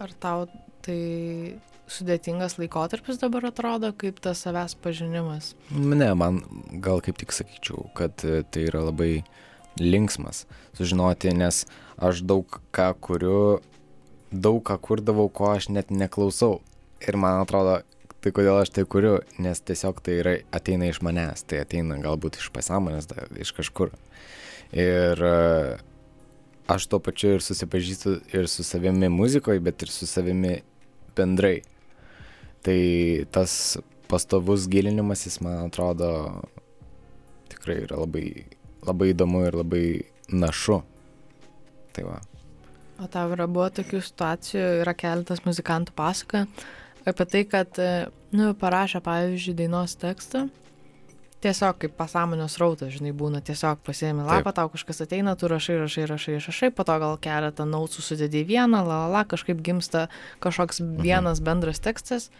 Ar tau tai sudėtingas laikotarpis dabar atrodo, kaip tas savęs pažinimas?
Ne, man gal kaip tik sakyčiau, kad e, tai yra labai linksmas sužinoti, nes aš daug ką kuriu, daug ką kurdavau, ko aš net neklausau. Ir man atrodo, tai kodėl aš tai kuriu, nes tiesiog tai yra, ateina iš manęs, tai ateina galbūt iš pasąmonės, da, iš kažkur. Ir e, aš tuo pačiu ir susipažįstu ir su savimi muzikoje, bet ir su savimi bendrai. Tai tas pastovus gilinimasis, man atrodo, tikrai yra labai, labai įdomu ir labai našu. Tai va.
O tau yra buvo tokių situacijų, yra keletas muzikantų pasaka apie tai, kad, nu, parašė, pavyzdžiui, dainos tekstą, tiesiog kaip pasąmonės rautas, žinai, būna, tiesiog pasiemi lapą, tau kažkas ateina, tu rašai, rašai, rašai, rašai, po to gal keletą naucų sudėdė į vieną, la, la, la, kažkaip gimsta kažkoks vienas bendras tekstas.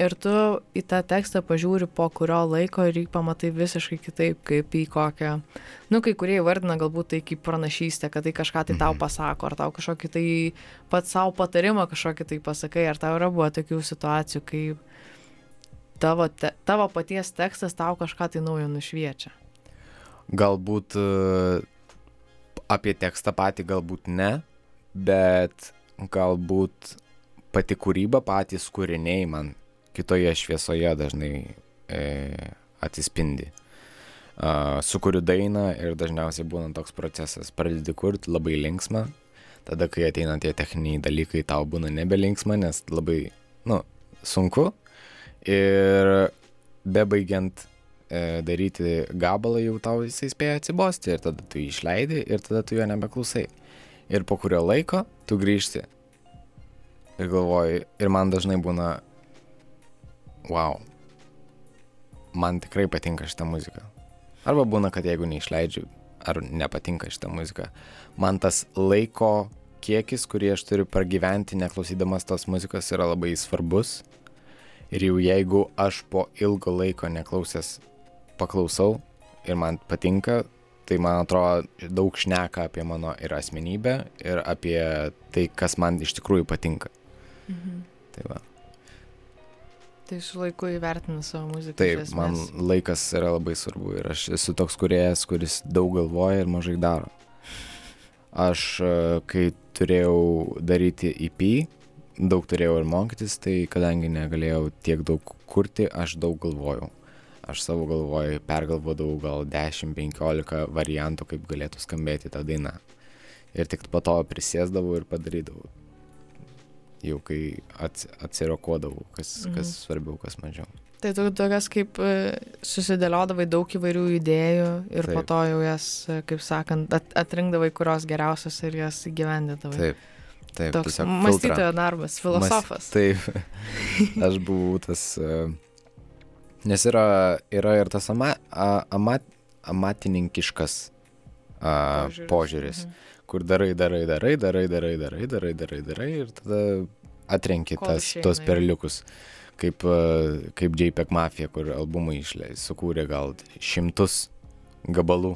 Ir tu į tą tekstą pažiūri po kurio laiko ir jį pamatai visiškai kitaip, kaip į kokią, nu, kai kurie įvardina galbūt tai kaip pranašystę, kad tai kažką tai tau pasako, ar tau kažkokį tai pat savo patarimą kažkokį tai pasakai, ar tau yra buvo tokių situacijų, kai tavo, te, tavo paties tekstas tau kažką tai naujo nušviečia.
Galbūt e, apie tekstą patį galbūt ne, bet galbūt pati kūryba, patys kūriniai man kitoje šviesoje dažnai e, atsispindi. Uh, sukuriu dainą ir dažniausiai būna toks procesas. Pradedi kurti labai linksmą, tada kai ateina tie techniniai dalykai, tau būna nebelinksma, nes labai, nu, sunku. Ir bebaigiant e, daryti gabalą, jau tau jisai spėja atsibosti ir tada tu jį išleidi ir tada tu jo nebeklausai. Ir po kurio laiko tu grįžti ir galvoji, ir man dažnai būna wow, man tikrai patinka šitą muziką. Arba būna, kad jeigu neišleidžiu, ar nepatinka šitą muziką, man tas laiko kiekis, kurį aš turiu pragyventi neklausydamas tos muzikos, yra labai svarbus. Ir jau jeigu aš po ilgo laiko neklausęs paklausau ir man patinka, tai man atrodo daug šneka apie mano ir asmenybę, ir apie tai, kas man iš tikrųjų patinka.
Mhm.
Tai va.
Tai su laiku įvertini savo muziką.
Taip, man laikas yra labai svarbu ir aš esu toks kuriejas, kuris daug galvoja ir mažai daro. Aš, e, kai turėjau daryti EP, daug turėjau ir mokytis, tai kadangi negalėjau tiek daug kurti, aš daug galvojau. Aš savo galvoj pergalvodavau gal 10-15 variantų, kaip galėtų skambėti ta daina. Ir tik po to prisėsdavau ir padarydavau jau kai ats, atsirokodavau, kas, mhm. kas svarbiau, kas mažiau.
Tai tu tokias kaip e, susidėliodavai daug įvairių idėjų ir Taip. po to jau jas, e, kaip sakant, at, atrinkdavai, kurios geriausios ir jas įgyvendindavai.
Taip. Taip,
Toks mąstytojo darbas, filosofas.
Mas, taip, aš buvau tas, e, nes yra, yra ir tas ama, amat, amatininkiškas a, požiūris. požiūris. Mhm kur darai, darai, darai, darai, darai, darai, darai, darai, darai ir tada atrenki tas, tos perliukus. Kaip, kaip JPEG Mafija, kur albumai išleis, sukūrė gal šimtus gabalų,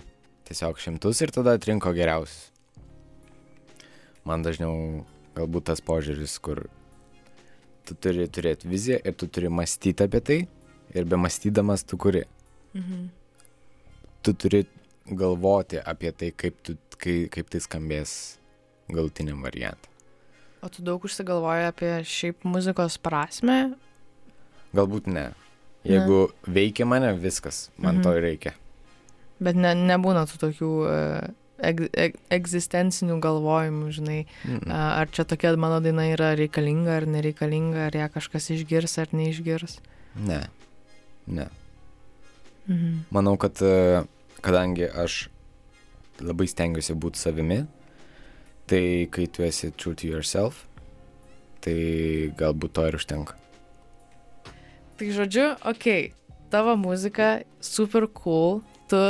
tiesiog šimtus ir tada atrinko geriausius. Man dažniau galbūt tas požiūris, kur tu turi turėti viziją ir tu turi mąstyti apie tai ir be mąstydamas tu kuri. Mhm. Tu turi galvoti apie tai, kaip, tu, kai, kaip tai skambės galtiniam variantui.
O tu daug užsigalvoji apie šiaip muzikos prasme?
Galbūt ne. Jeigu ne. veikia mane, viskas, man mhm. to reikia.
Bet ne, nebūna tų tokių e, eg, eg, egzistencinių galvojimų, žinai, ar čia tokia mano daina yra reikalinga ar nereikalinga, ar ją kažkas išgirs ar neišgirs.
Ne. Ne.
Mhm.
Manau, kad e, kadangi aš labai stengiuosi būti savimi, tai kai tu esi true to yourself, tai galbūt to ir užtenka.
Tai žodžiu, okei, okay, tavo muzika super cool, tu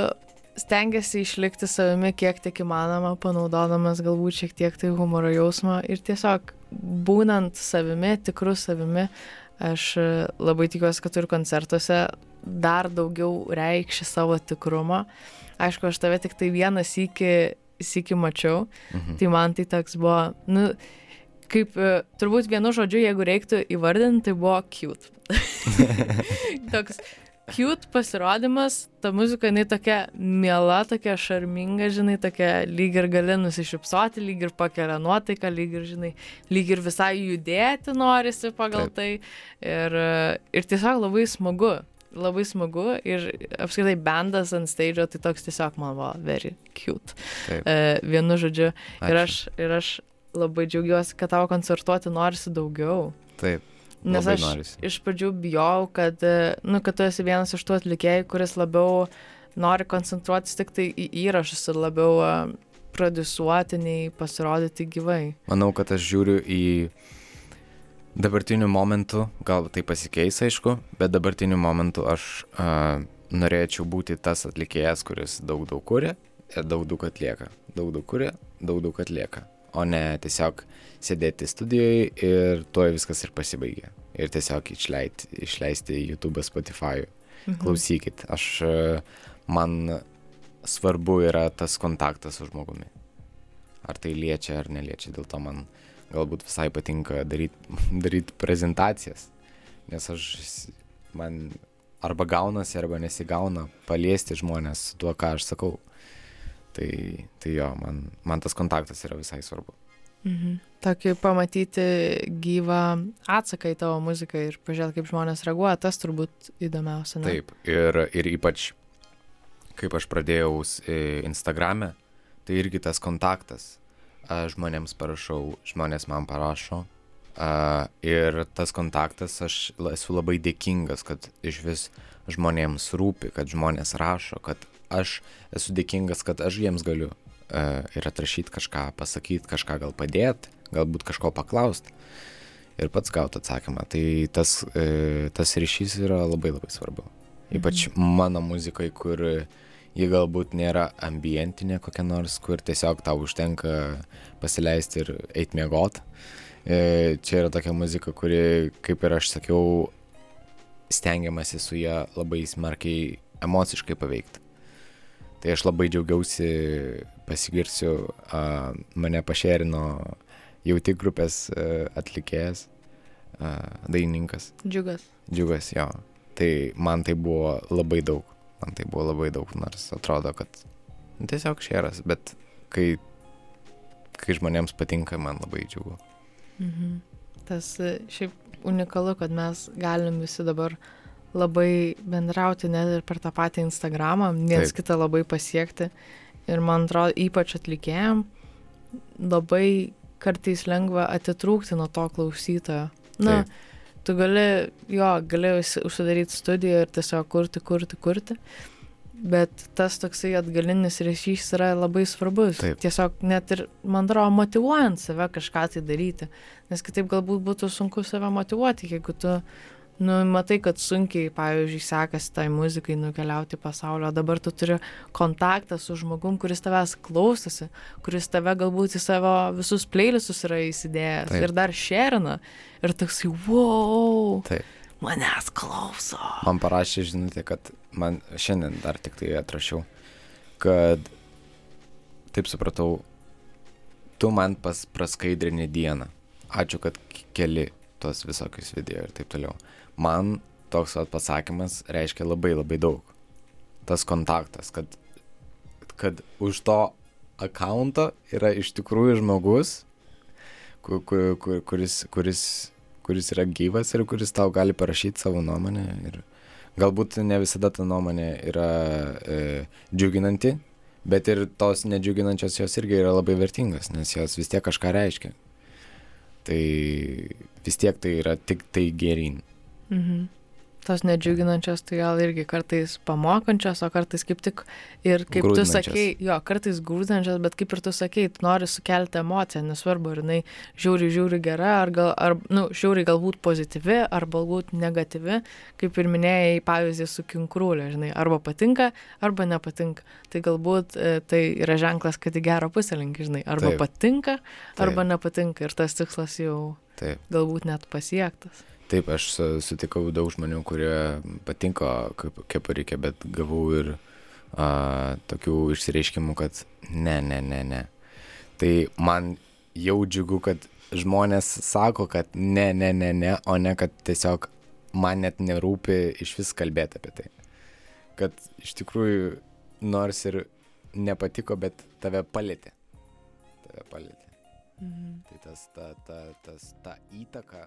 stengiasi išlikti savimi kiek tik įmanoma, panaudodamas galbūt šiek tiek tai humoro jausmą ir tiesiog būnant savimi, tikru savimi, aš e, labai tikiuosi, kad ir koncertuose dar daugiau reikši savo tikrumą. Aišku, aš tave tik tai vieną sykį, sykį mačiau,
Mhm.
tai man tai toks buvo, nu, kaip e, turbūt vienu žodžiu, jeigu reiktų įvardinti, tai buvo cute. toks cute pasirodymas, ta muzika, jinai tokia miela, tokia šarminga, žinai, tokia lyg ir gali nusišypsoti, lyg ir pakelia nuotaiką, lyg ir, žinai, lyg ir visai judėti norisi pagal
Taip.
tai. Ir, ir tiesiog labai smagu. Labai smagu ir apskritai bendas ant stage, tai toks tiesiog man buvo very cute.
Taip.
E, vienu žodžiu, Ir
Ačiū.
aš, ir aš labai džiaugiuosi, kad tavo koncertuoti norisi daugiau.
Taip.
Nes aš
norisi.
iš pradžių bijau, kad, nu, kad tu esi vienas iš tų atlikėjų, kuris labiau nori koncentruotis tik tai į įrašus ir labiau produsuoti, nei pasirodyti gyvai.
Manau, kad aš žiūriu į dabartiniu momentu, gal tai pasikeis, aišku, bet dabartiniu momentu aš a, norėčiau būti tas atlikėjas, kuris daug daug kuria ir daug daug atlieka. Daug daug kuria, daug daug atlieka. O ne tiesiog sėdėti studijoje ir tuo viskas ir pasibaigia. Ir tiesiog išleid, išleisti YouTube, Spotify.
Mhm.
Klausykit, aš man svarbu yra tas kontaktas su žmogumi. Ar tai liečia ar neliečia, dėl to man galbūt visai patinka daryti daryt prezentacijas, nes aš man arba gaunasi, arba nesigauna paliesti žmonės tuo, ką aš sakau. Tai, tai jo, man, man tas kontaktas yra visai svarbu.
Mhm. Tokį pamatyti gyvą atsaką į tavo muziką ir pažiūrėti, kaip žmonės reaguoja, tas turbūt įdomiausia. Ne?
Taip, ir, ir ypač, kaip aš pradėjau e, Instagrame, tai irgi tas kontaktas. Aš žmonėms parašau, žmonės man parašo. Ir tas kontaktas, aš esu labai dėkingas, kad iš vis žmonėms rūpi, kad žmonės rašo, kad aš esu dėkingas, kad aš jiems galiu a, ir atrašyti kažką, pasakyti kažką, gal padėti, galbūt kažko paklausti ir pats gauti atsakymą. Tai tas, e, tas ryšys yra labai labai svarbu. Ypač mano muzikai, kur ji galbūt nėra ambientinė kokia nors, kur tiesiog tau užtenka pasileisti ir eiti miegot. E, čia yra tokia muzika, kuri, kaip ir aš sakiau, stengiamasi su ją labai smarkiai emociškai paveikti. Tai aš labai džiaugiausi, pasigirsiu, a, mane pašerino jauti grupės a, atlikėjas, a, dainininkas.
Džiugas.
Džiugas, jo. Tai man tai buvo labai daug. Man tai buvo labai daug, nors atrodo, kad nu, tiesiog šeras, bet kai, kai žmonėms patinka, man labai džiugu.
Mhm. Tas e, šiaip unikalu, kad mes galim visi dabar labai bendrauti net ir per tą patį Instagramą, viens
Taip.
kitą labai pasiekti. Ir man atrodo, ypač atlikėjam, labai kartais lengva atitrūkti nuo to klausytojo. Na,
Taip.
tu gali, jo, gali užsi- užsidaryti studiją ir tiesiog kurti, kurti, kurti. Bet tas toksai atgalinis ryšys yra labai svarbus.
Taip.
Tiesiog net ir, man atrodo, motivuojant save kažką tai daryti. Nes kitaip galbūt būtų sunku save motivuoti, jeigu tu, nu, matai, kad sunkiai, pavyzdžiui, sekasi tai muzikai nukeliauti į pasaulio, o dabar tu turi kontaktą su žmogum, kuris tavęs klausosi, kuris tave galbūt į savo visus playlistus yra įsidėjęs
Taip.
ir dar šerina. Ir toksai, wow,
Taip.
manęs klauso.
Man parašė žinutė, kad man šiandien dar tik tai atrašiau, kad taip supratau, tu man pas praskaidrini dieną. Ačiū, kad keli tuos visokius video ir taip toliau. Man toks vat pasakymas reiškia labai labai daug. Tas kontaktas, kad, kad už to akaunto yra iš tikrųjų žmogus, ku- ku- ku- kuris, kuris, kuris yra gyvas ir kuris tau gali parašyti savo nuomonę. Ir galbūt ne visada ta nuomonė yra e, džiuginanti, Bet ir tos nedžiuginančios jos irgi yra labai vertingos, nes jos vis tiek kažką reiškia. Tai vis tiek tai yra tik tai gerin.
Mhm tos nedžiuginančios, tai gal irgi kartais pamokančios, o kartais kaip tik ir kaip tu sakei, jo, kartais grūdančios, bet kaip ir tu sakei, tu nori sukelti emociją, nesvarbu, ar jinai žiūri, žiūri gera, ar, gal, ar nu, žiūri galbūt pozityvi, ar galbūt negatyvi, kaip ir minėjai, pavyzdį su kinkrūlė, žinai, arba patinka, arba nepatinka. Tai galbūt e, tai yra ženklas, kad į gerą pusę link, žinai, arba Taip. patinka, arba Taip. nepatinka ir tas tikslas jau Taip. galbūt net pasiektas.
Taip, aš sutikau daug žmonių, kurie patinko, kaip, kaip reikia, bet gavau ir a, tokių išsireiškimų, kad ne, ne, ne, ne. Tai man jau džiugu, kad žmonės sako, kad ne, ne, ne, ne, o ne, kad tiesiog man net nerūpi iš vis kalbėti apie tai. Kad iš tikrųjų nors ir nepatiko, bet tave palėtė. Tave palėtė. Mhm. Tai tas, ta, ta, tas, ta įtaka